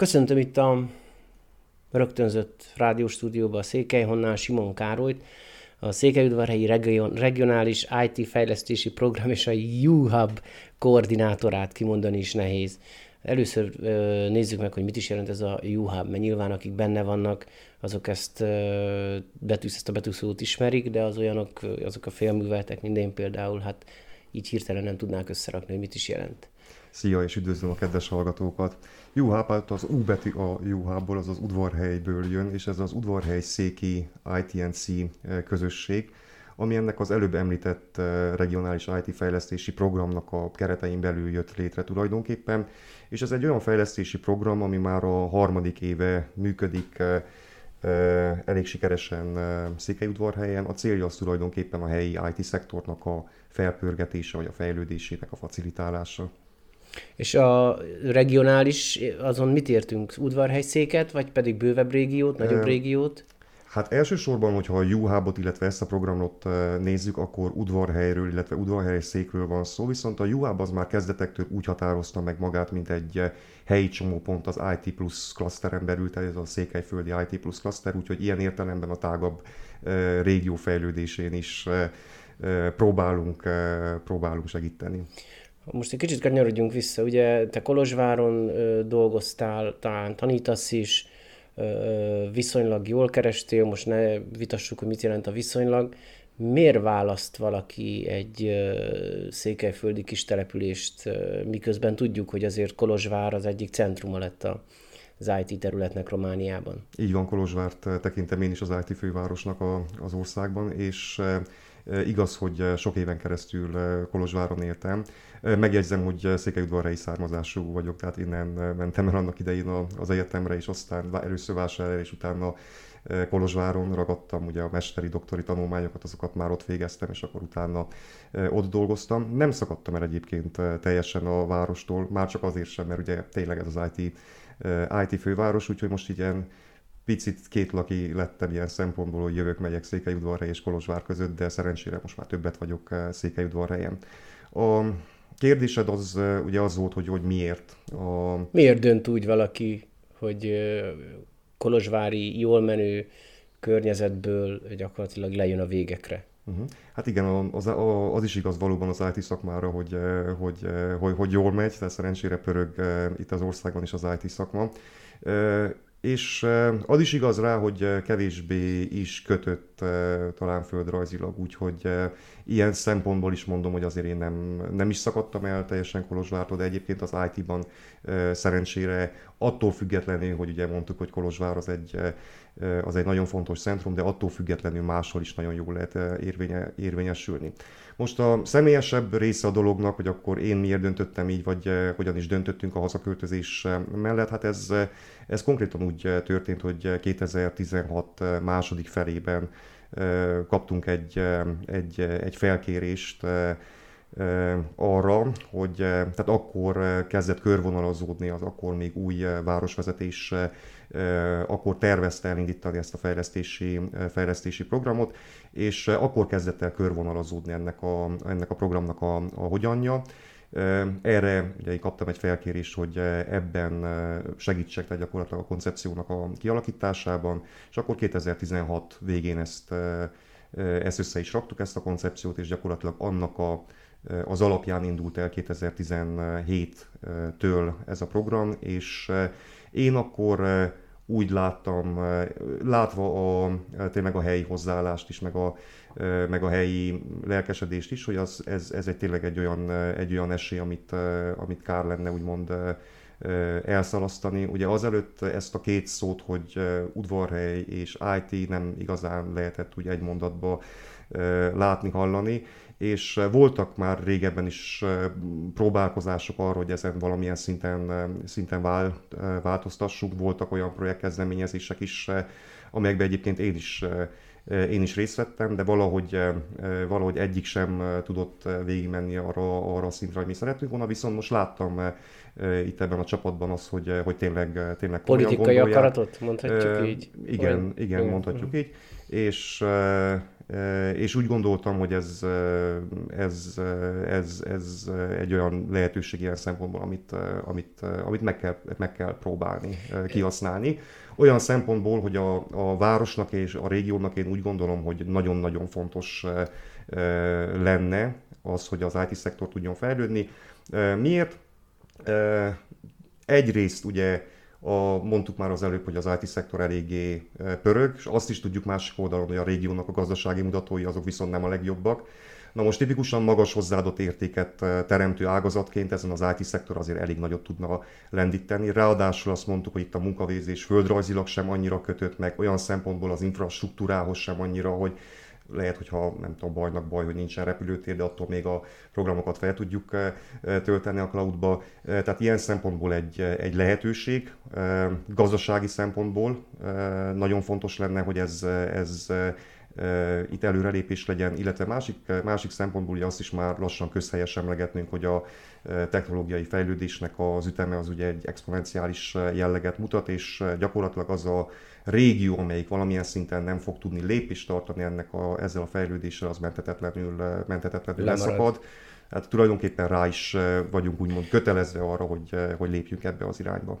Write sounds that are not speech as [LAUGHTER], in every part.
Köszöntöm itt a rögtönzött rádióstúdióba a Székelyhonnál Simon Károlyt, a Székelyudvarhelyi region, regionális IT fejlesztési program és a UHub koordinátorát kimondani is nehéz. Először nézzük meg, hogy mit is jelent ez a UHub, mert nyilván akik benne vannak, azok ezt, ö, ezt a betűszót ismerik, de az olyanok, azok a félműveltek, mint én például, hát így hirtelen nem tudnák összerakni, hogy mit is jelent. Szia, és üdvözlöm a kedves hallgatókat! Juháb, hát az U betű a Juhából, az az udvarhelyből jön, és ez az udvarhely széki ITNC eh, közösség, ami ennek az előbb említett eh, regionális IT fejlesztési programnak a keretein belül jött létre tulajdonképpen, és ez egy olyan fejlesztési program, ami már a harmadik éve működik eh, elég sikeresen Székelyudvarhelyen. A célja az tulajdonképpen a helyi IT szektornak a felpörgetése, vagy a fejlődésének a facilitálása. És a regionális, azon mit értünk? Udvarhelyszéket, vagy pedig bővebb régiót, nagyobb régiót? Hát elsősorban, hogyha a UHub-ot, illetve ezt a programot nézzük, akkor udvarhelyről, illetve udvarhely székről van szó, viszont a UHub az már kezdetektől úgy határozta meg magát, mint egy helyi csomópont az IT Plus klaszteren belül, tehát ez a székelyföldi IT Plus klaszter, úgyhogy ilyen értelemben a tágabb régió fejlődésén is próbálunk, próbálunk segíteni. Most egy kicsit kanyarodjunk vissza, ugye te Kolozsváron ö, dolgoztál, talán tanítasz is, ö, viszonylag jól kerestél, most ne vitassuk, hogy mit jelent a viszonylag. Miért választ valaki egy ö, székelyföldi kis települést, ö, miközben tudjuk, hogy azért Kolozsvár az egyik centruma lett a, az IT területnek Romániában? Így van, Kolozsvárt tekintem én is az IT fővárosnak a, az országban, és Igaz, hogy sok éven keresztül Kolozsváron éltem. Megjegyzem, hogy székelyudvarhelyi származású vagyok, tehát innen mentem el annak idején az egyetemre, és aztán először vásárra, és utána Kolozsváron ragadtam ugye a mesteri doktori tanulmányokat, azokat már ott végeztem, és akkor utána ott dolgoztam. Nem szakadtam el egyébként teljesen a várostól, már csak azért sem, mert ugye tényleg ez az IT, IT főváros, úgyhogy most ilyen picit két laki lettem ilyen szempontból, hogy jövök, megyek Székelyudvarhely és Kolozsvár között, de szerencsére most már többet vagyok eh, Székelyudvarhelyen. A kérdésed az eh, ugye az volt, hogy, hogy miért. A... Miért dönt úgy valaki, hogy eh, kolozsvári, jól menő környezetből gyakorlatilag lejön a végekre? Uh-huh. Hát igen, az, az is igaz valóban az IT szakmára, hogy, hogy, hogy, hogy jól megy, tehát szerencsére pörög itt az országban is az IT szakma. És az is igaz rá, hogy kevésbé is kötött talán földrajzilag, úgyhogy ilyen szempontból is mondom, hogy azért én nem, nem is szakadtam el teljesen Kolozsvártól, de egyébként az IT-ban szerencsére attól függetlenül, hogy ugye mondtuk, hogy Kolozsvár az egy, az egy nagyon fontos centrum, de attól függetlenül máshol is nagyon jól lehet érvénye, érvényesülni. Most a személyesebb része a dolognak, hogy akkor én miért döntöttem így, vagy hogyan is döntöttünk a hazaköltözés mellett, hát ez, ez konkrétan úgy történt, hogy 2016 második felében kaptunk egy, egy, egy felkérést arra, hogy tehát akkor kezdett körvonalazódni az akkor még új városvezetés, akkor tervezte elindítani ezt a fejlesztési, fejlesztési programot, és akkor kezdett el körvonalazódni ennek a, ennek a programnak a, a hogyanja. Erre ugye én kaptam egy felkérést, hogy ebben segítsek le gyakorlatilag a koncepciónak a kialakításában, és akkor 2016 végén ezt, ezt össze is raktuk, ezt a koncepciót, és gyakorlatilag annak a, az alapján indult el 2017-től ez a program, és én akkor úgy láttam, látva a, tényleg a helyi hozzáállást is, meg a, meg a helyi lelkesedést is, hogy az, ez, ez egy tényleg egy olyan, egy olyan esély, amit, amit kár lenne úgymond elszalasztani. Ugye azelőtt ezt a két szót, hogy udvarhely és IT nem igazán lehetett úgy egy mondatba látni, hallani, és voltak már régebben is próbálkozások arra, hogy ezen valamilyen szinten, szinten változtassunk. Voltak olyan projektkezdeményezések is, amelyekben egyébként én is én is részt vettem, de valahogy, valahogy egyik sem tudott végigmenni arra, arra a szintre, hogy mi szeretünk volna, viszont most láttam itt ebben a csapatban az, hogy, hogy tényleg, tényleg Politikai akaratot, mondhatjuk így? Igen, igen, mondhatjuk így. És és úgy gondoltam, hogy ez, ez, ez, ez egy olyan lehetőség ilyen szempontból, amit, amit, amit meg, kell, meg kell próbálni, kihasználni. Olyan szempontból, hogy a, a városnak és a régiónak én úgy gondolom, hogy nagyon-nagyon fontos lenne az, hogy az IT-szektor tudjon fejlődni. Miért? Egyrészt ugye a, mondtuk már az előbb, hogy az IT-szektor eléggé pörög, és azt is tudjuk másik oldalon, hogy a régiónak a gazdasági mutatói azok viszont nem a legjobbak. Na most tipikusan magas hozzáadott értéket teremtő ágazatként ezen az IT-szektor azért elég nagyot tudna lendíteni. Ráadásul azt mondtuk, hogy itt a munkavégzés földrajzilag sem annyira kötött meg, olyan szempontból az infrastruktúrához sem annyira, hogy lehet, hogyha nem tudom, bajnak baj, hogy nincsen repülőtér, de attól még a programokat fel tudjuk eh, eh, tölteni a cloudba. Eh, tehát ilyen szempontból egy, egy lehetőség, gazdasági szempontból nagyon fontos lenne, hogy ez, ez itt előrelépés legyen, illetve másik, másik szempontból ugye azt is már lassan közhelyes emlegetnünk, hogy a technológiai fejlődésnek az üteme az ugye egy exponenciális jelleget mutat, és gyakorlatilag az a régió, amelyik valamilyen szinten nem fog tudni lépést tartani ennek a, ezzel a fejlődéssel, az mentetetlenül, mentetetlenül leszakad. Hát tulajdonképpen rá is vagyunk úgymond kötelezve arra, hogy, hogy lépjünk ebbe az irányba.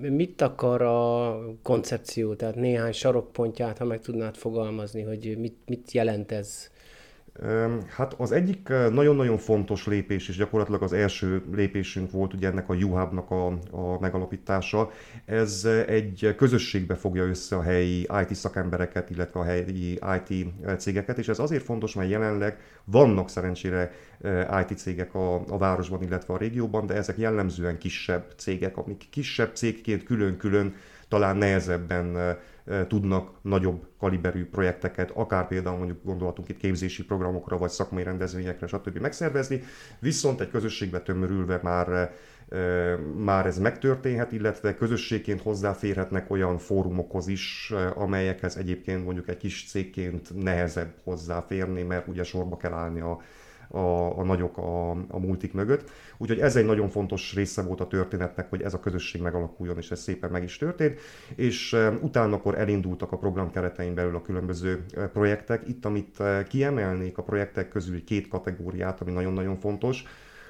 Mit akar a koncepció? Tehát néhány sarokpontját, ha meg tudnád fogalmazni, hogy mit, mit jelent ez Hát az egyik nagyon-nagyon fontos lépés, és gyakorlatilag az első lépésünk volt ugye ennek a UHub-nak a, a megalapítása. Ez egy közösségbe fogja össze a helyi IT szakembereket, illetve a helyi IT cégeket, és ez azért fontos, mert jelenleg vannak szerencsére IT cégek a, a városban, illetve a régióban, de ezek jellemzően kisebb cégek, amik kisebb cégként külön-külön talán nehezebben tudnak nagyobb kaliberű projekteket, akár például mondjuk gondolhatunk itt képzési programokra, vagy szakmai rendezvényekre, stb. megszervezni, viszont egy közösségbe tömörülve már már ez megtörténhet, illetve közösségként hozzáférhetnek olyan fórumokhoz is, amelyekhez egyébként mondjuk egy kis cégként nehezebb hozzáférni, mert ugye sorba kell állni a a, a nagyok a, a multik mögött. Úgyhogy ez egy nagyon fontos része volt a történetnek, hogy ez a közösség megalakuljon, és ez szépen meg is történt. És utána akkor elindultak a program keretein belül a különböző projektek. Itt, amit kiemelnék a projektek közül két kategóriát, ami nagyon-nagyon fontos.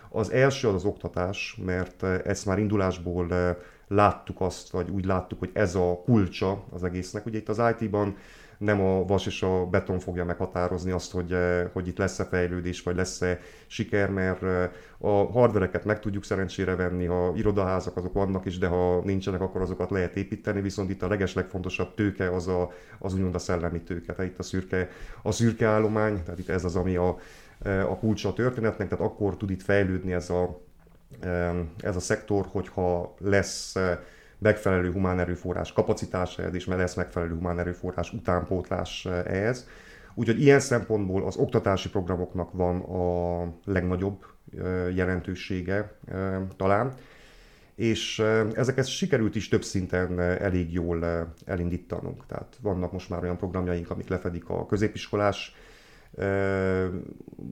Az első az az oktatás, mert ezt már indulásból láttuk azt, vagy úgy láttuk, hogy ez a kulcsa az egésznek. Ugye itt az IT-ban nem a vas és a beton fogja meghatározni azt, hogy, eh, hogy itt lesz-e fejlődés, vagy lesz-e siker, mert eh, a hardvereket meg tudjuk szerencsére venni, ha irodaházak azok vannak is, de ha nincsenek, akkor azokat lehet építeni, viszont itt a legeslegfontosabb tőke az, a, az úgymond a szellemi tőke, tehát itt a szürke, a szürke állomány, tehát itt ez az, ami a, eh, a kulcsa a történetnek, tehát akkor tud itt fejlődni ez a, ez a szektor, hogyha lesz megfelelő humán erőforrás kapacitása ehhez, és lesz megfelelő humán erőforrás utánpótlás eh, ehhez. Úgyhogy ilyen szempontból az oktatási programoknak van a legnagyobb eh, jelentősége eh, talán, és ezeket sikerült is több szinten elég jól elindítanunk. Tehát vannak most már olyan programjaink, amik lefedik a középiskolás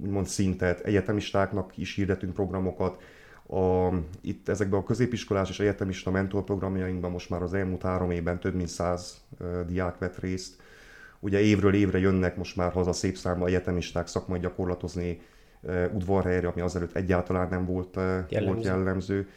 úgymond szintet, egyetemistáknak is hirdetünk programokat, a, itt ezekben a középiskolás és egyetemista mentorprogramjainkban most már az elmúlt három évben több mint száz diák vett részt. Ugye évről évre jönnek most már haza szép számba egyetemisták szakmai gyakorlatozni udvarhelyre, ami azelőtt egyáltalán nem volt jellemző. Volt jellemző.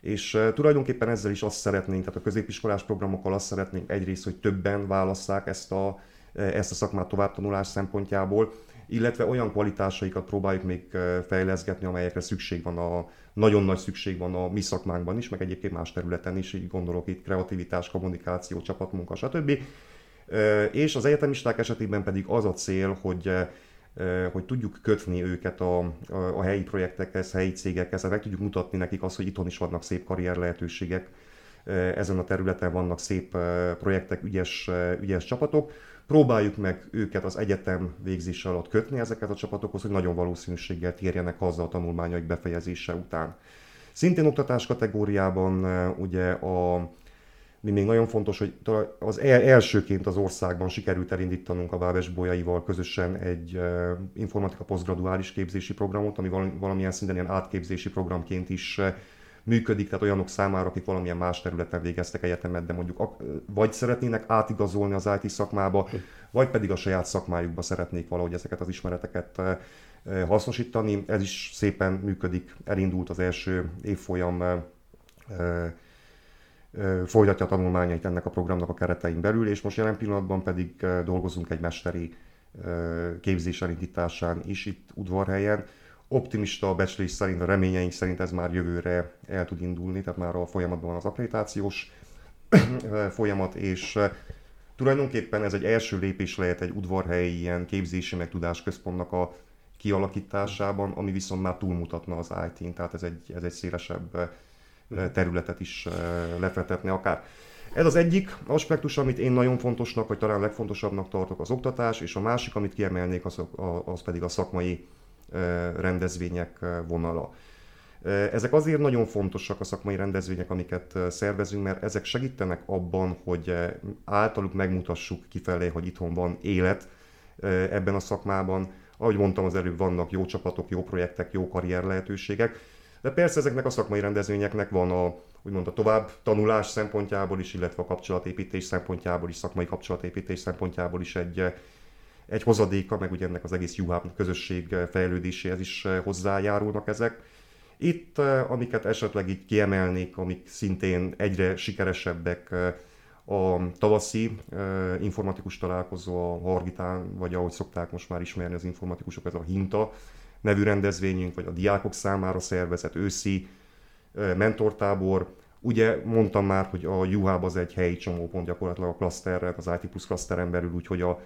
És tulajdonképpen ezzel is azt szeretnénk, tehát a középiskolás programokkal azt szeretnénk egyrészt, hogy többen válasszák ezt a, ezt a szakmát továbbtanulás szempontjából, illetve olyan kvalitásaikat próbáljuk még fejleszgetni, amelyekre szükség van a, nagyon nagy szükség van a mi szakmánkban is, meg egyébként más területen is, így gondolok itt kreativitás, kommunikáció, csapatmunka, stb. És az egyetemisták esetében pedig az a cél, hogy hogy tudjuk kötni őket a, a, a helyi projektekhez, helyi cégekhez, meg tudjuk mutatni nekik azt, hogy itthon is vannak szép karrier lehetőségek, ezen a területen vannak szép projektek, ügyes, ügyes csapatok, Próbáljuk meg őket az egyetem végzése alatt kötni ezeket a csapatokhoz, hogy nagyon valószínűséggel térjenek haza a tanulmányaik befejezése után. Szintén oktatás kategóriában ugye a mi még nagyon fontos, hogy az elsőként az országban sikerült elindítanunk a Váves Bolyaival közösen egy informatika posztgraduális képzési programot, ami valamilyen szinten ilyen átképzési programként is működik, tehát olyanok számára, akik valamilyen más területen végeztek egyetemet, de mondjuk vagy szeretnének átigazolni az IT szakmába, vagy pedig a saját szakmájukba szeretnék valahogy ezeket az ismereteket hasznosítani. Ez is szépen működik, elindult az első évfolyam folytatja a tanulmányait ennek a programnak a keretein belül, és most jelen pillanatban pedig dolgozunk egy mesteri képzés elindításán is itt udvarhelyen. Optimista becslés szerint, a reményeink szerint ez már jövőre el tud indulni, tehát már a folyamatban van az akkreditációs [CLEARS THROAT] folyamat, és tulajdonképpen ez egy első lépés lehet egy udvarhelyi ilyen képzési meg tudásközpontnak a kialakításában, ami viszont már túlmutatna az IT-n, tehát ez egy, ez egy szélesebb területet is lefetetne akár. Ez az egyik aspektus, amit én nagyon fontosnak, vagy talán legfontosabbnak tartok az oktatás, és a másik, amit kiemelnék, az, az pedig a szakmai rendezvények vonala. Ezek azért nagyon fontosak a szakmai rendezvények, amiket szervezünk, mert ezek segítenek abban, hogy általuk megmutassuk kifelé, hogy itthon van élet ebben a szakmában. Ahogy mondtam az előbb, vannak jó csapatok, jó projektek, jó karrier lehetőségek, de persze ezeknek a szakmai rendezvényeknek van a, úgymond a tovább tanulás szempontjából is, illetve a kapcsolatépítés szempontjából is, szakmai kapcsolatépítés szempontjából is egy, egy hozadéka, meg ugye ennek az egész juhább közösség fejlődéséhez is hozzájárulnak ezek. Itt, amiket esetleg így kiemelnék, amik szintén egyre sikeresebbek, a tavaszi informatikus találkozó a Hargitán, vagy ahogy szokták most már ismerni az informatikusok, ez a Hinta, nevű rendezvényünk, vagy a diákok számára szervezett őszi mentortábor. Ugye mondtam már, hogy a Juháb az egy helyi csomópont gyakorlatilag a klaszterre, az IT Plus klaszteren belül, úgyhogy a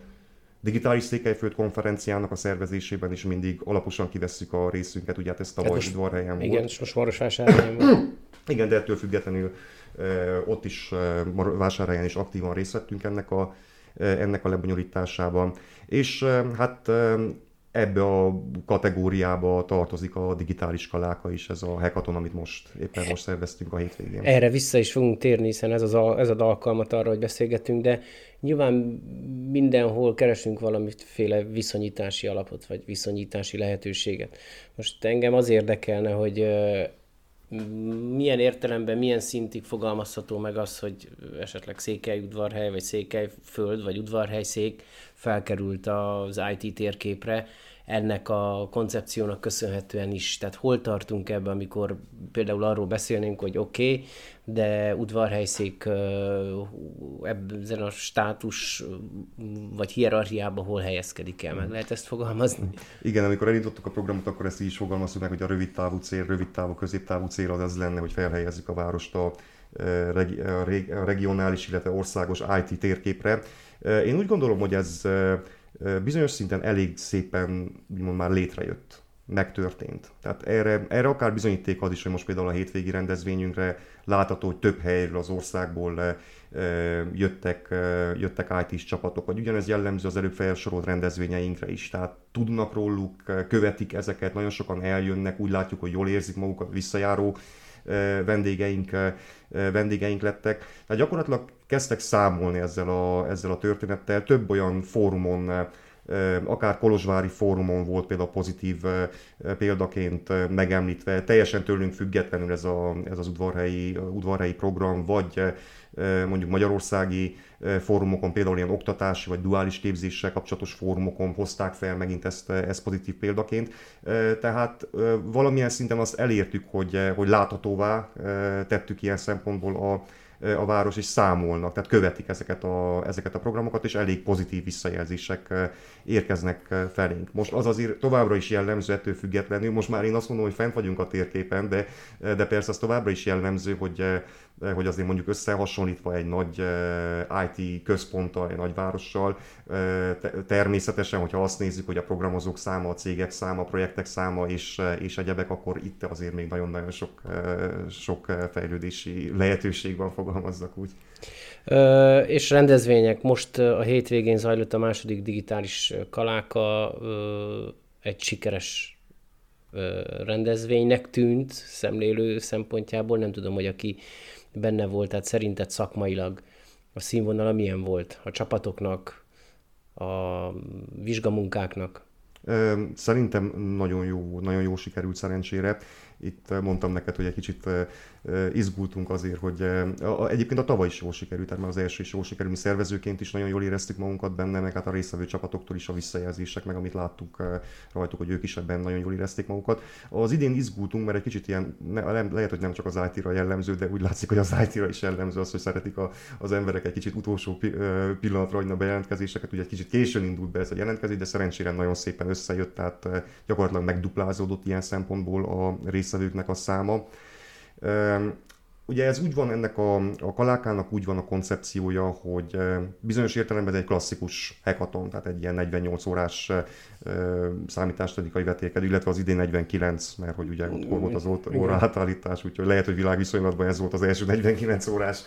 digitális Székelyföld konferenciának a szervezésében is mindig alaposan kivesszük a részünket, ugye hát ez tavaly hát Udvarhelyen volt. Igen, és most Marosvásárhelyen volt. [COUGHS] Igen, de ettől függetlenül ott is vásárhelyen is aktívan részt vettünk ennek a, ennek a lebonyolításában. És hát ebbe a kategóriába tartozik a digitális kaláka is, ez a hackathon, amit most éppen most szerveztünk a hétvégén. Erre vissza is fogunk térni, hiszen ez az, a, ez az alkalmat arra, hogy beszélgetünk, de nyilván mindenhol keresünk valamiféle viszonyítási alapot, vagy viszonyítási lehetőséget. Most engem az érdekelne, hogy milyen értelemben, milyen szintig fogalmazható meg az, hogy esetleg udvarhely, vagy Székelyföld, vagy udvarhelyszék felkerült az IT térképre, ennek a koncepciónak köszönhetően is. Tehát hol tartunk ebben, amikor például arról beszélnénk, hogy oké, okay, de udvarhelyszék ebben a státus vagy hierarchiában hol helyezkedik el, meg lehet ezt fogalmazni? Igen, amikor elindítottuk a programot, akkor ezt így is fogalmaztuk meg, hogy a rövid távú cél, rövid távú, középtávú cél az, az lenne, hogy felhelyezzük a várost a, a regionális, illetve országos IT térképre. Én úgy gondolom, hogy ez bizonyos szinten elég szépen úgymond már létrejött, megtörtént. Tehát erre, erre akár bizonyíték az is, hogy most például a hétvégi rendezvényünkre látható, hogy több helyről az országból jöttek, jöttek IT-s csapatok, vagy ugyanez jellemző az előbb felsorolt rendezvényeinkre is. Tehát tudnak róluk, követik ezeket, nagyon sokan eljönnek, úgy látjuk, hogy jól érzik magukat, visszajáró vendégeink, vendégeink lettek. Tehát gyakorlatilag kezdtek számolni ezzel a, ezzel a történettel. Több olyan fórumon, akár Kolozsvári fórumon volt például pozitív példaként megemlítve, teljesen tőlünk függetlenül ez, a, ez az udvarhelyi, udvarhelyi program, vagy mondjuk magyarországi fórumokon, például ilyen oktatási vagy duális képzéssel kapcsolatos fórumokon hozták fel megint ezt, ezt pozitív példaként. Tehát valamilyen szinten azt elértük, hogy, hogy láthatóvá tettük ilyen szempontból a, a város is számolnak, tehát követik ezeket a, ezeket a programokat, és elég pozitív visszajelzések érkeznek felénk. Most az azért továbbra is jellemző ettől függetlenül, most már én azt mondom, hogy fent vagyunk a térképen, de, de persze az továbbra is jellemző, hogy, hogy azért mondjuk összehasonlítva egy nagy IT központtal, egy nagy várossal, természetesen, hogyha azt nézzük, hogy a programozók száma, a cégek száma, a projektek száma és, és egyebek, akkor itt azért még nagyon-nagyon sok, sok fejlődési lehetőség van, fogalmazzak úgy. Ö, és rendezvények. Most a hétvégén zajlott a második digitális kaláka, ö, egy sikeres rendezvénynek tűnt szemlélő szempontjából. Nem tudom, hogy aki benne volt, tehát szerinted szakmailag a színvonala milyen volt a csapatoknak, a vizsgamunkáknak? Szerintem nagyon jó, nagyon jó sikerült szerencsére. Itt mondtam neked, hogy egy kicsit izgultunk azért, hogy egyébként a tavaly is jól sikerült, tehát már az első is jól sikerült, mi szervezőként is nagyon jól éreztük magunkat benne, meg hát a résztvevő csapatoktól is a visszajelzések, meg amit láttuk rajtuk, hogy ők is ebben nagyon jól érezték magukat. Az idén izgultunk, mert egy kicsit ilyen, ne, lehet, hogy nem csak az IT-ra jellemző, de úgy látszik, hogy az IT-ra is jellemző az, hogy szeretik a, az emberek egy kicsit utolsó pillanatra a bejelentkezéseket. Ugye egy kicsit későn indult be ez a jelentkezés, de szerencsére nagyon szépen összejött, tehát gyakorlatilag megduplázódott ilyen szempontból a résztvevőknek a száma. Ugye ez úgy van ennek a, a kalákának úgy van a koncepciója, hogy bizonyos értelemben ez egy klasszikus hekaton, tehát egy ilyen 48 órás számítástechnikai vetékedő, illetve az idén 49, mert hogy ugye ott volt az óra átállítás, úgyhogy lehet, hogy világviszonylatban ez volt az első 49 órás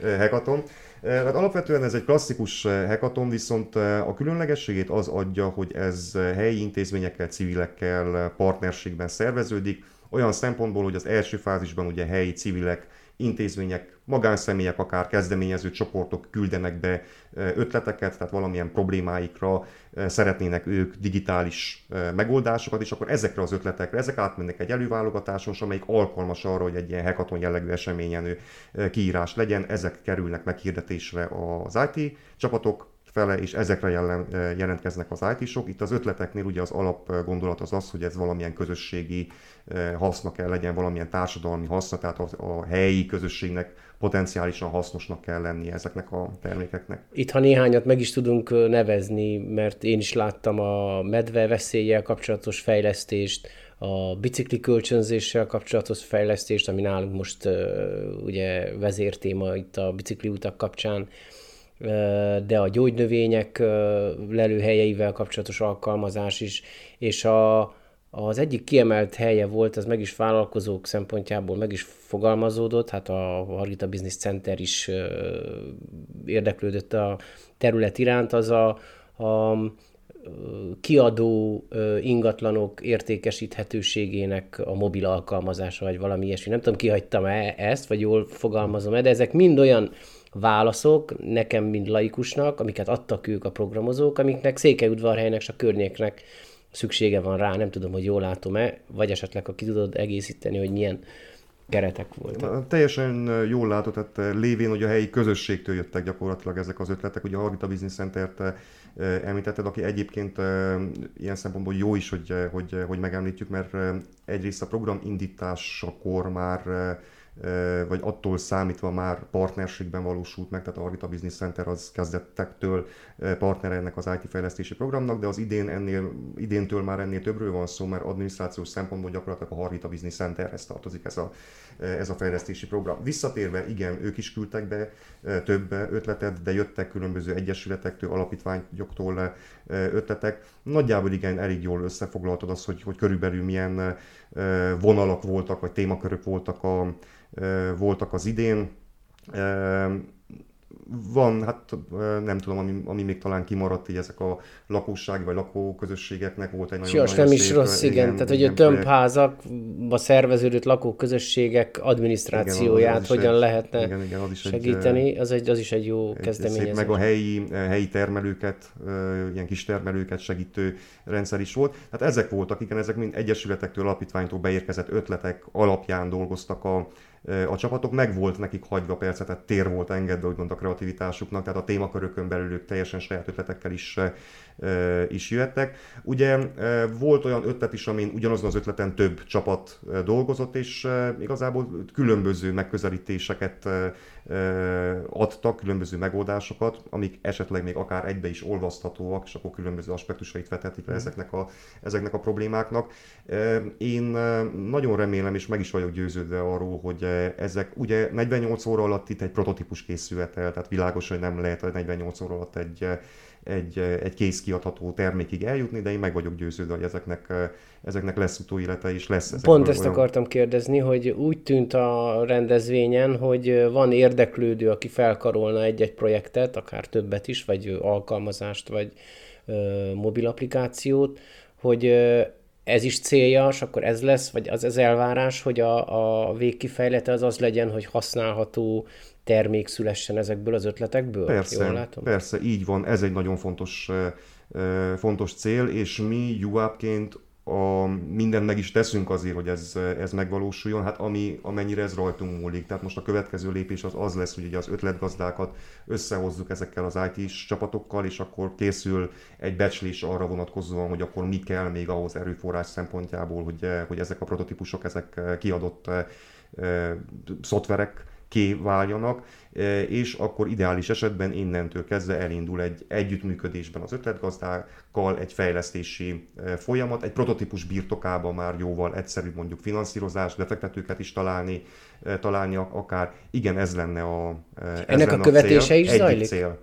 hekaton. Hát alapvetően ez egy klasszikus hekaton, viszont a különlegességét az adja, hogy ez helyi intézményekkel, civilekkel partnerségben szerveződik, olyan szempontból, hogy az első fázisban ugye helyi civilek, intézmények, magánszemélyek, akár kezdeményező csoportok küldenek be ötleteket, tehát valamilyen problémáikra szeretnének ők digitális megoldásokat, és akkor ezekre az ötletekre, ezek átmennek egy előválogatáson, amelyik alkalmas arra, hogy egy ilyen hackathon jellegű eseményen kiírás legyen, ezek kerülnek meghirdetésre az IT csapatok fele, és ezekre jelen, jelentkeznek az IT-sok. Itt az ötleteknél ugye az alap gondolat az az, hogy ez valamilyen közösségi haszna kell legyen, valamilyen társadalmi haszna, tehát a, a helyi közösségnek potenciálisan hasznosnak kell lennie ezeknek a termékeknek. Itt, ha néhányat meg is tudunk nevezni, mert én is láttam a medve veszéllyel kapcsolatos fejlesztést, a bicikli kölcsönzéssel kapcsolatos fejlesztést, ami nálunk most ugye vezértéma itt a bicikli utak kapcsán, de a gyógynövények lelőhelyeivel kapcsolatos alkalmazás is, és a, az egyik kiemelt helye volt, az meg is vállalkozók szempontjából meg is fogalmazódott, hát a Hargita Business Center is érdeklődött a terület iránt, az a, a kiadó ingatlanok értékesíthetőségének a mobil alkalmazása, vagy valami ilyesmi. Nem tudom, kihagytam-e ezt, vagy jól fogalmazom-e, de ezek mind olyan válaszok nekem, mint laikusnak, amiket adtak ők a programozók, amiknek Székelyudvarhelynek és a környéknek szüksége van rá, nem tudom, hogy jól látom-e, vagy esetleg, ha ki tudod egészíteni, hogy milyen keretek voltak. Teljesen jól látod, tehát lévén, hogy a helyi közösségtől jöttek gyakorlatilag ezek az ötletek. Ugye a Hargita Business Center-t említetted, aki egyébként ilyen szempontból jó is, hogy, hogy, hogy megemlítjük, mert egyrészt a program indításakor már vagy attól számítva már partnerségben valósult meg, tehát Arvita Business Center az kezdettektől partner ennek az IT fejlesztési programnak, de az idén ennél, idéntől már ennél többről van szó, mert adminisztrációs szempontból gyakorlatilag a Harvita Business Centerhez tartozik ez a, ez a fejlesztési program. Visszatérve, igen, ők is küldtek be több ötletet, de jöttek különböző egyesületektől, alapítványoktól ötletek. Nagyjából igen, elég jól összefoglaltad azt, hogy, hogy körülbelül milyen vonalak voltak, vagy témakörök voltak, a, voltak az idén van, hát nem tudom, ami, ami még talán kimaradt, így ezek a lakossági vagy lakóközösségeknek volt egy nagyon, Sajnos nem szép, is rossz, igen. igen Tehát, hogy a tömbházakba szerveződött lakóközösségek adminisztrációját igen, hogyan egy, lehetne igen, igen, az is segíteni, egy, az, egy, az is egy jó egy, kezdeményezés. Szép, meg a helyi, helyi termelőket, ilyen kis termelőket segítő rendszer is volt. Tehát ezek voltak, igen, ezek mind egyesületektől, alapítványtól beérkezett ötletek alapján dolgoztak a, a csapatok, meg volt nekik hagyva percet, tehát tér volt engedve, úgymond a kreativitásuknak, tehát a témakörökön belül ők teljesen saját ötletekkel is, is jöttek. Ugye volt olyan ötlet is, amin ugyanazon az ötleten több csapat dolgozott, és igazából különböző megközelítéseket adtak, különböző megoldásokat, amik esetleg még akár egybe is olvaszthatóak, és akkor különböző aspektusait vethetik le mm. ezeknek a, ezeknek a problémáknak. Én nagyon remélem, és meg is vagyok győződve arról, hogy ezek ugye 48 óra alatt itt egy prototípus készülhet el, tehát világos, hogy nem lehet 48 óra alatt egy egy, egy kész kiadható termékig eljutni, de én meg vagyok győződve, hogy ezeknek, ezeknek lesz utóélete és lesz. Pont ezt olyan... akartam kérdezni, hogy úgy tűnt a rendezvényen, hogy van érdeklődő, aki felkarolna egy-egy projektet, akár többet is, vagy alkalmazást, vagy ö, mobil applikációt, hogy ez is célja, és akkor ez lesz, vagy az ez elvárás, hogy a, a végkifejlete az az legyen, hogy használható termék szülessen ezekből az ötletekből? Persze, Jól látom? persze, így van, ez egy nagyon fontos, fontos cél, és mi UAP-ként a, mindent meg is teszünk azért, hogy ez, ez megvalósuljon, hát ami, amennyire ez rajtunk múlik. Tehát most a következő lépés az az lesz, hogy ugye az ötletgazdákat összehozzuk ezekkel az IT-s csapatokkal, és akkor készül egy becslés arra vonatkozóan, hogy akkor mi kell még ahhoz erőforrás szempontjából, hogy, hogy ezek a prototípusok, ezek kiadott e, szoftverek kiváljanak, e, és akkor ideális esetben innentől kezdve elindul egy együttműködésben az ötletgazdákkal egy fejlesztési e, folyamat, egy prototípus birtokában már jóval egyszerűbb mondjuk finanszírozás, befektetőket is találni, e, találni akár. Igen, ez lenne a ez Ennek lenne a követése a cél. is zajlik? Cél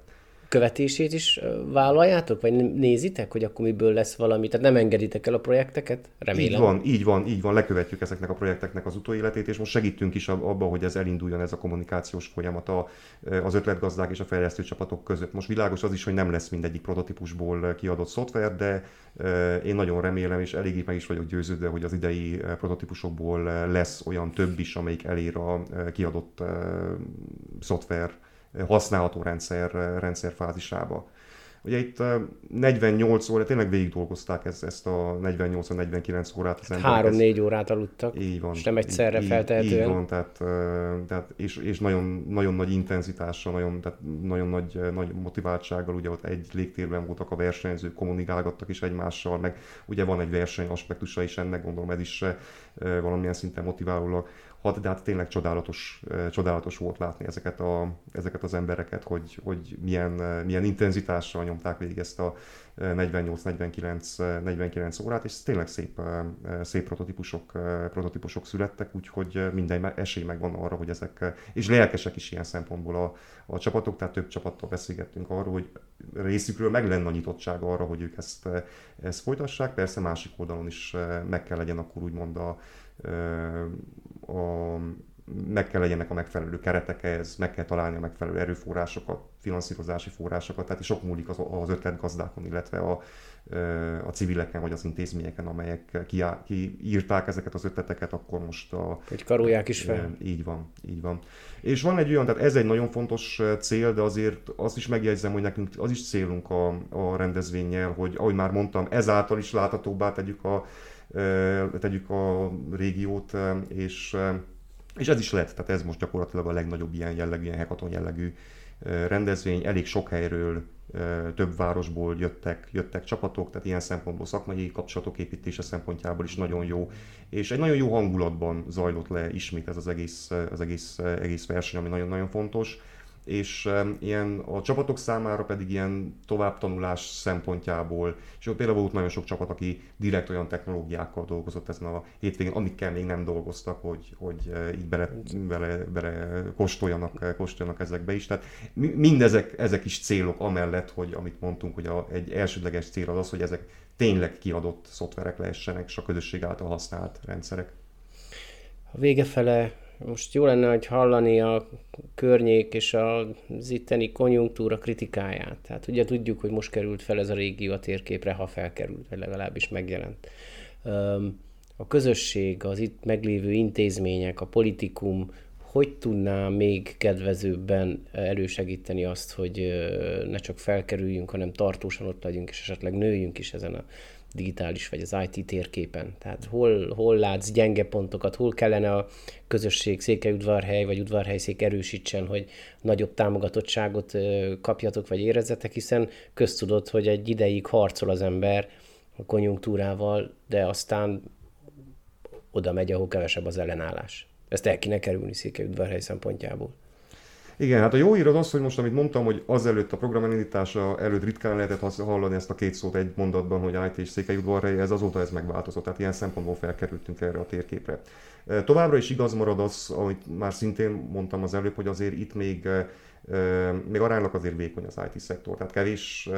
követését is vállaljátok, vagy nézitek, hogy akkor miből lesz valami? Tehát nem engeditek el a projekteket? Remélem. Így van, így van, így van, lekövetjük ezeknek a projekteknek az utóéletét, és most segítünk is abba, hogy ez elinduljon ez a kommunikációs folyamat az ötletgazdák és a fejlesztő csapatok között. Most világos az is, hogy nem lesz mindegyik prototípusból kiadott szoftver, de én nagyon remélem, és eléggé meg is vagyok győződve, hogy az idei prototípusokból lesz olyan több is, amelyik elér a kiadott szoftver használható rendszer, rendszer fázisába. Ugye itt 48 óra, tényleg végig dolgozták ezt, ezt a 48-49 órát az emberek. Három-négy órát aludtak, így van, és nem egyszerre így, feltehetően. Így van, tehát, tehát és, és nagyon, nagyon nagy intenzitással, nagyon, tehát nagyon nagy, nagy motiváltsággal, ugye ott egy légtérben voltak a versenyzők, kommunikálgattak is egymással, meg ugye van egy verseny aspektusa is ennek, gondolom ez is valamilyen szinten motiválólag hat, de hát tényleg csodálatos, csodálatos volt látni ezeket, a, ezeket az embereket, hogy, hogy milyen, milyen intenzitással nyomták végig ezt a 48-49 órát, és tényleg szép, szép prototípusok, prototípusok születtek, úgyhogy minden esély megvan arra, hogy ezek, és lelkesek is ilyen szempontból a, a csapatok, tehát több csapattal beszélgettünk arról, hogy részükről meg lenne a nyitottság arra, hogy ők ezt, ezt folytassák, persze másik oldalon is meg kell legyen akkor úgymond a, a, meg kell legyenek a megfelelő keretek ehhez, meg kell találni a megfelelő erőforrásokat, finanszírozási forrásokat, tehát sok múlik az, az ötletgazdákon, illetve a, a civileken vagy az intézményeken, amelyek kiírták ezeket az ötleteket, akkor most a... Hogy karolják is fel. Így van, így van. És van egy olyan, tehát ez egy nagyon fontos cél, de azért azt is megjegyzem, hogy nekünk az is célunk a, a rendezvényel, hogy ahogy már mondtam, ezáltal is láthatóbbá tegyük a, tegyük a régiót, és, és ez is lett, tehát ez most gyakorlatilag a legnagyobb ilyen jellegű, ilyen hekaton jellegű rendezvény, elég sok helyről, több városból jöttek, jöttek csapatok, tehát ilyen szempontból szakmai kapcsolatok építése szempontjából is nagyon jó, és egy nagyon jó hangulatban zajlott le ismét ez az egész, az egész, egész verseny, ami nagyon-nagyon fontos és ilyen a csapatok számára pedig ilyen továbbtanulás szempontjából, és ott például volt nagyon sok csapat, aki direkt olyan technológiákkal dolgozott ezen a hétvégén, amikkel még nem dolgoztak, hogy, hogy így bele, bele, bele kóstoljanak, kóstoljanak ezekbe is. Tehát mindezek ezek is célok amellett, hogy amit mondtunk, hogy a, egy elsődleges cél az az, hogy ezek tényleg kiadott szoftverek lehessenek, és a közösség által használt rendszerek. A vége fele most jó lenne, hogy hallani a környék és az itteni konjunktúra kritikáját. Tehát ugye tudjuk, hogy most került fel ez a régió a térképre, ha felkerült, vagy legalábbis megjelent. A közösség, az itt meglévő intézmények, a politikum, hogy tudná még kedvezőbben elősegíteni azt, hogy ne csak felkerüljünk, hanem tartósan ott legyünk, és esetleg nőjünk is ezen a digitális vagy az IT térképen. Tehát hol, hol látsz gyenge pontokat, hol kellene a közösség, székelyudvarhely vagy udvarhelyszék erősítsen, hogy nagyobb támogatottságot kapjatok vagy érezzetek, hiszen köztudott, hogy egy ideig harcol az ember a konjunktúrával, de aztán oda megy, ahol kevesebb az ellenállás. Ezt el kéne kerülni Székelyudvarhely szempontjából. Igen, hát a jó hír az az, hogy most, amit mondtam, hogy azelőtt a program elindítása előtt ritkán lehetett hallani ezt a két szót egy mondatban, hogy IT és Székelyudvarhely, ez azóta ez megváltozott, tehát ilyen szempontból felkerültünk erre a térképre. Továbbra is igaz marad az, amit már szintén mondtam az előbb, hogy azért itt még még aránylag azért vékony az IT szektor, tehát kevés,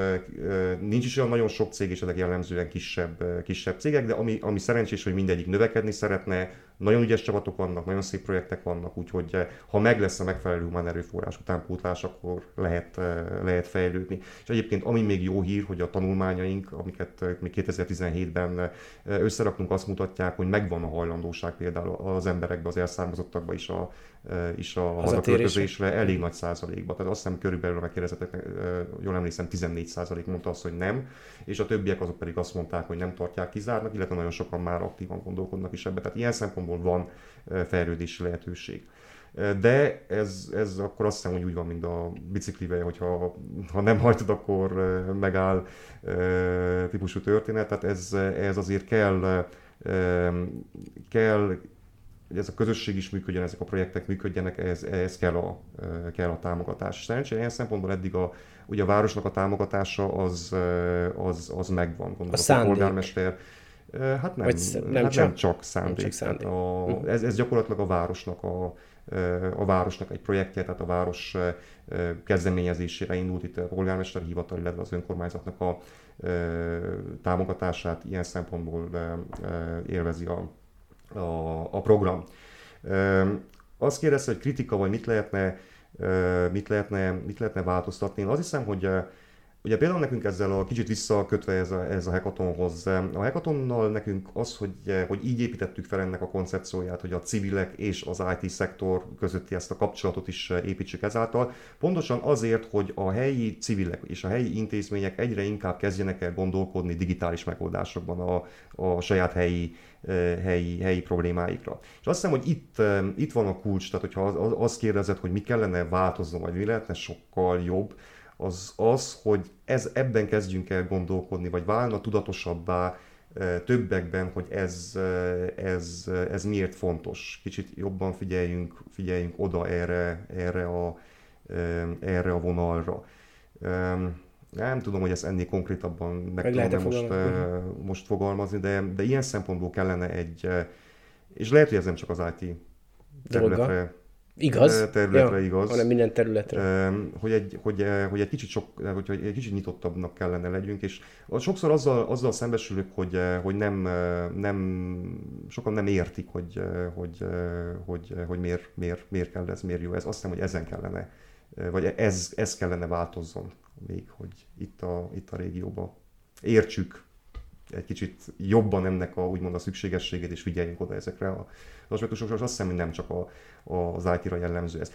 nincs is olyan nagyon sok cég, és ezek jellemzően kisebb, kisebb cégek, de ami, ami szerencsés, hogy mindegyik növekedni szeretne, nagyon ügyes csapatok vannak, nagyon szép projektek vannak, úgyhogy ha meg lesz a megfelelő humán erőforrás utánpótlás, akkor lehet, lehet fejlődni. És egyébként ami még jó hír, hogy a tanulmányaink, amiket még 2017-ben összeraktunk, azt mutatják, hogy megvan a hajlandóság például az emberekbe, az elszármazottakba is a, is a hazaköltözésre elég nagy százalékban. Tehát azt hiszem körülbelül megkérdezettek, jól emlékszem, 14 százalék mondta azt, hogy nem, és a többiek azok pedig azt mondták, hogy nem tartják kizárnak, illetve nagyon sokan már aktívan gondolkodnak is ebbe. Tehát ilyen szempontból van fejlődési lehetőség. De ez, ez akkor azt hiszem, hogy úgy van, mint a biciklivel, hogyha ha nem hajtod, akkor megáll típusú történet. Tehát ez, ez azért kell, kell hogy ez a közösség is működjön, ezek a projektek működjenek, ehhez, ehhez kell, a, kell a támogatás. Szerencsére ilyen szempontból eddig a, ugye a városnak a támogatása az, az, az megvan. Gondolom, a, szándék. a polgármester. Hát nem, nem, hát csak, nem csak szándék. Nem csak szándék. A, mhm. ez, ez gyakorlatilag a városnak a, a városnak egy projektje, tehát a város kezdeményezésére indult itt a polgármester hivatal, illetve az önkormányzatnak a támogatását ilyen szempontból élvezi a, a, a program. Azt kérdezte, hogy kritika, vagy mit lehetne, mit lehetne, mit lehetne változtatni. Én azt hiszem, hogy Ugye például nekünk ezzel a kicsit visszakötve ez a, ez a hackathonhoz, a hackathonnal nekünk az, hogy, hogy így építettük fel ennek a koncepcióját, hogy a civilek és az IT szektor közötti ezt a kapcsolatot is építsük ezáltal, pontosan azért, hogy a helyi civilek és a helyi intézmények egyre inkább kezdjenek el gondolkodni digitális megoldásokban a, a saját helyi, helyi, helyi problémáikra. És azt hiszem, hogy itt, itt van a kulcs, tehát hogyha azt kérdezed, hogy mi kellene változni, vagy mi lehetne sokkal jobb, az az, hogy ez, ebben kezdjünk el gondolkodni, vagy válna tudatosabbá többekben, hogy ez, ez, ez miért fontos. Kicsit jobban figyeljünk, figyeljünk oda erre, erre, a, erre a vonalra. Nem tudom, hogy ezt ennél konkrétabban meg, meg tudom most, most fogalmazni, de, de ilyen szempontból kellene egy, és lehet, hogy ez nem csak az IT területre Igaz. területre ja, igaz. Hanem minden területre. Hogy egy, hogy, hogy egy kicsit sok, hogy, egy kicsit nyitottabbnak kellene legyünk, és sokszor azzal, azzal szembesülök, hogy, hogy nem, nem, sokan nem értik, hogy, hogy, hogy, hogy miért, miért, miért kell ez, miért jó ez. Azt hiszem, hogy ezen kellene, vagy ez, ez kellene változzon még, hogy itt a, itt a régióban értsük egy kicsit jobban ennek a, úgymond a szükségességét, és figyeljünk oda ezekre a aspektusokra, és azt hiszem, hogy nem csak a, az IT-ra jellemző ez.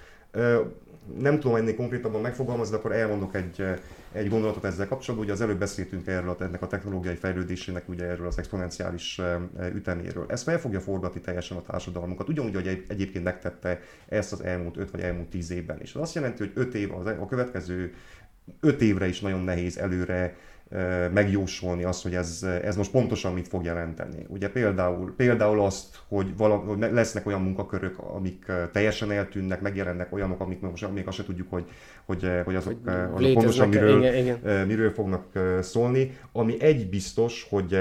Nem tudom ennél konkrétabban megfogalmazni, akkor elmondok egy, egy gondolatot ezzel kapcsolatban. Ugye az előbb beszéltünk erről, ennek a technológiai fejlődésének, ugye erről az exponenciális üteméről. Ez fel fogja forgatni teljesen a társadalmunkat, ugyanúgy, hogy egyébként megtette ezt az elmúlt 5 vagy elmúlt 10 évben is. Ez azt jelenti, hogy 5 év, a következő 5 évre is nagyon nehéz előre megjósolni azt, hogy ez, ez most pontosan mit fog jelenteni. Ugye például, például azt, hogy, vala, hogy lesznek olyan munkakörök, amik teljesen eltűnnek, megjelennek olyanok, amik most még azt se tudjuk, hogy, hogy, hogy azok, azok pontosan miről, igen, igen. miről fognak szólni. Ami egy biztos, hogy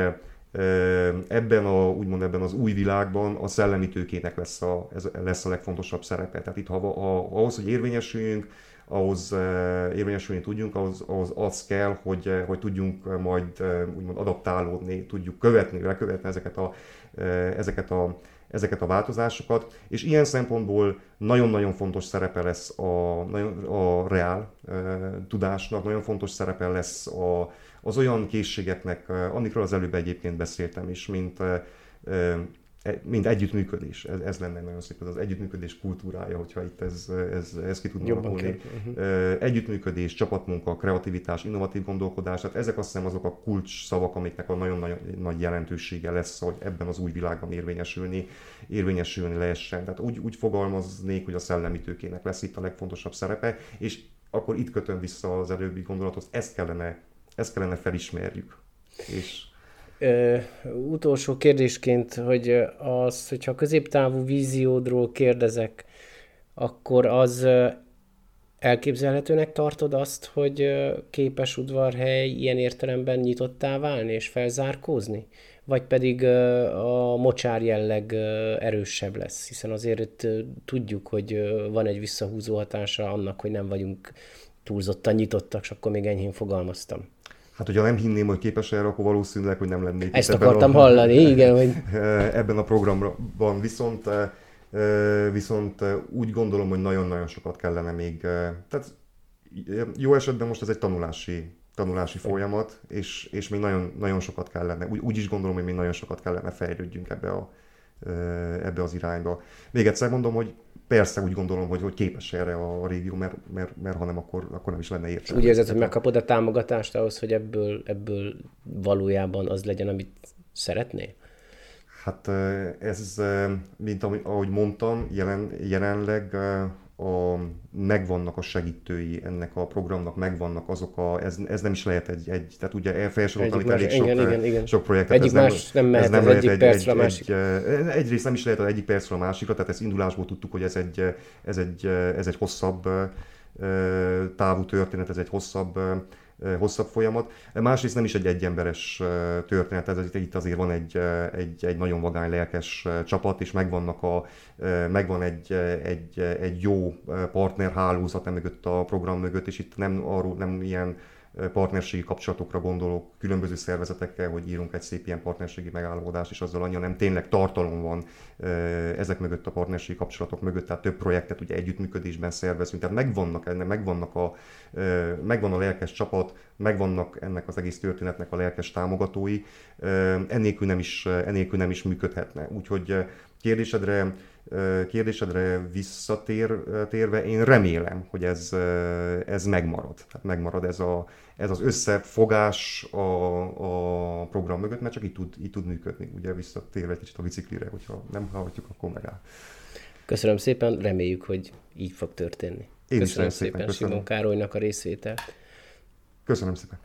ebben, a, úgymond ebben az új világban a szellemi tőkének lesz a, ez lesz a legfontosabb szerepe. Tehát itt ha, ha, ahhoz, hogy érvényesüljünk, ahhoz eh, érvényesülni tudjunk, ahhoz, ahhoz az kell, hogy, eh, hogy tudjunk majd eh, úgymond adaptálódni, tudjuk követni, lekövetni ezeket a, ezeket a, ezeket a változásokat, és ilyen szempontból nagyon-nagyon fontos szerepe lesz a, a reál tudásnak, nagyon fontos szerepe lesz a, az olyan készségeknek, amikről az előbb egyébként beszéltem is, mint E, mint együttműködés. Ez, ez lenne nagyon szép, ez az együttműködés kultúrája, hogyha itt ez, ez, ez ki tudna alakulni. Uh-huh. Együttműködés, csapatmunka, kreativitás, innovatív gondolkodás, tehát ezek azt hiszem azok a kulcs szavak, amiknek a nagyon nagy, nagy jelentősége lesz, hogy ebben az új világban érvényesülni, érvényesülni lehessen. Tehát úgy, úgy fogalmaznék, hogy a szellemi tőkének lesz itt a legfontosabb szerepe, és akkor itt kötöm vissza az előbbi gondolathoz, ezt kellene, ezt kellene felismerjük. És Ö, utolsó kérdésként, hogy az, hogyha középtávú víziódról kérdezek, akkor az elképzelhetőnek tartod azt, hogy képes udvarhely ilyen értelemben nyitottá válni és felzárkózni? Vagy pedig a mocsár jelleg erősebb lesz? Hiszen azért tudjuk, hogy van egy visszahúzó hatása annak, hogy nem vagyunk túlzottan nyitottak, és akkor még enyhén fogalmaztam. Hát, hogyha nem hinném, hogy képes erre, akkor valószínűleg, hogy nem lennék. Ezt akartam a, hallani, [LAUGHS] igen. Hogy... Ebben a programban viszont, viszont úgy gondolom, hogy nagyon-nagyon sokat kellene még, tehát jó esetben most ez egy tanulási, tanulási folyamat, és, és még nagyon, nagyon sokat kellene, úgy, úgy is gondolom, hogy még nagyon sokat kellene fejlődjünk ebbe, a, ebbe az irányba. Még egyszer mondom, hogy persze úgy gondolom, hogy, hogy képes erre a régió, mert, mert, mert ha nem, akkor, akkor nem is lenne értelme. Úgy érzed, hogy megkapod a támogatást ahhoz, hogy ebből, ebből valójában az legyen, amit szeretnél? Hát ez, mint ahogy mondtam, jelen, jelenleg a, megvannak a segítői ennek a programnak, megvannak azok a, ez, ez nem is lehet egy, egy tehát ugye elfelsoroltam itt elég sok, igen, igen. sok projektet. Egyik ez más nem, nem mehet ez nem az lehet egyik egy, percre egy, a másik. Egy, egyrészt nem is lehet az egyik percre a másikra, tehát ezt indulásból tudtuk, hogy ez egy, ez egy, ez egy hosszabb távú történet, ez egy hosszabb hosszabb folyamat. Másrészt nem is egy egyemberes történet, ez itt azért van egy, egy, egy nagyon vagány lelkes csapat, és megvannak a, megvan egy, egy, egy jó partnerhálózat mögött a program mögött, és itt nem arról nem ilyen partnerségi kapcsolatokra gondolok különböző szervezetekkel, hogy írunk egy szép ilyen partnerségi megállapodást, és azzal annyi, nem tényleg tartalom van ezek mögött a partnerségi kapcsolatok mögött, tehát több projektet ugye együttműködésben szervezünk, tehát megvannak, ennek, megvannak a, megvan a lelkes csapat, megvannak ennek az egész történetnek a lelkes támogatói, ennélkül nem is, ennélkül nem is működhetne. Úgyhogy kérdésedre kérdésedre visszatérve, én remélem, hogy ez, ez megmarad. Tehát megmarad ez, a, ez az összefogás a, a program mögött, mert csak így tud, így tud működni. Ugye visszatérve egy kicsit a biciklire, hogyha nem hallhatjuk, akkor megáll. Köszönöm szépen, reméljük, hogy így fog történni. Én köszönöm is szépen, szépen köszönöm. Simon Károlynak a részvételt. Köszönöm szépen.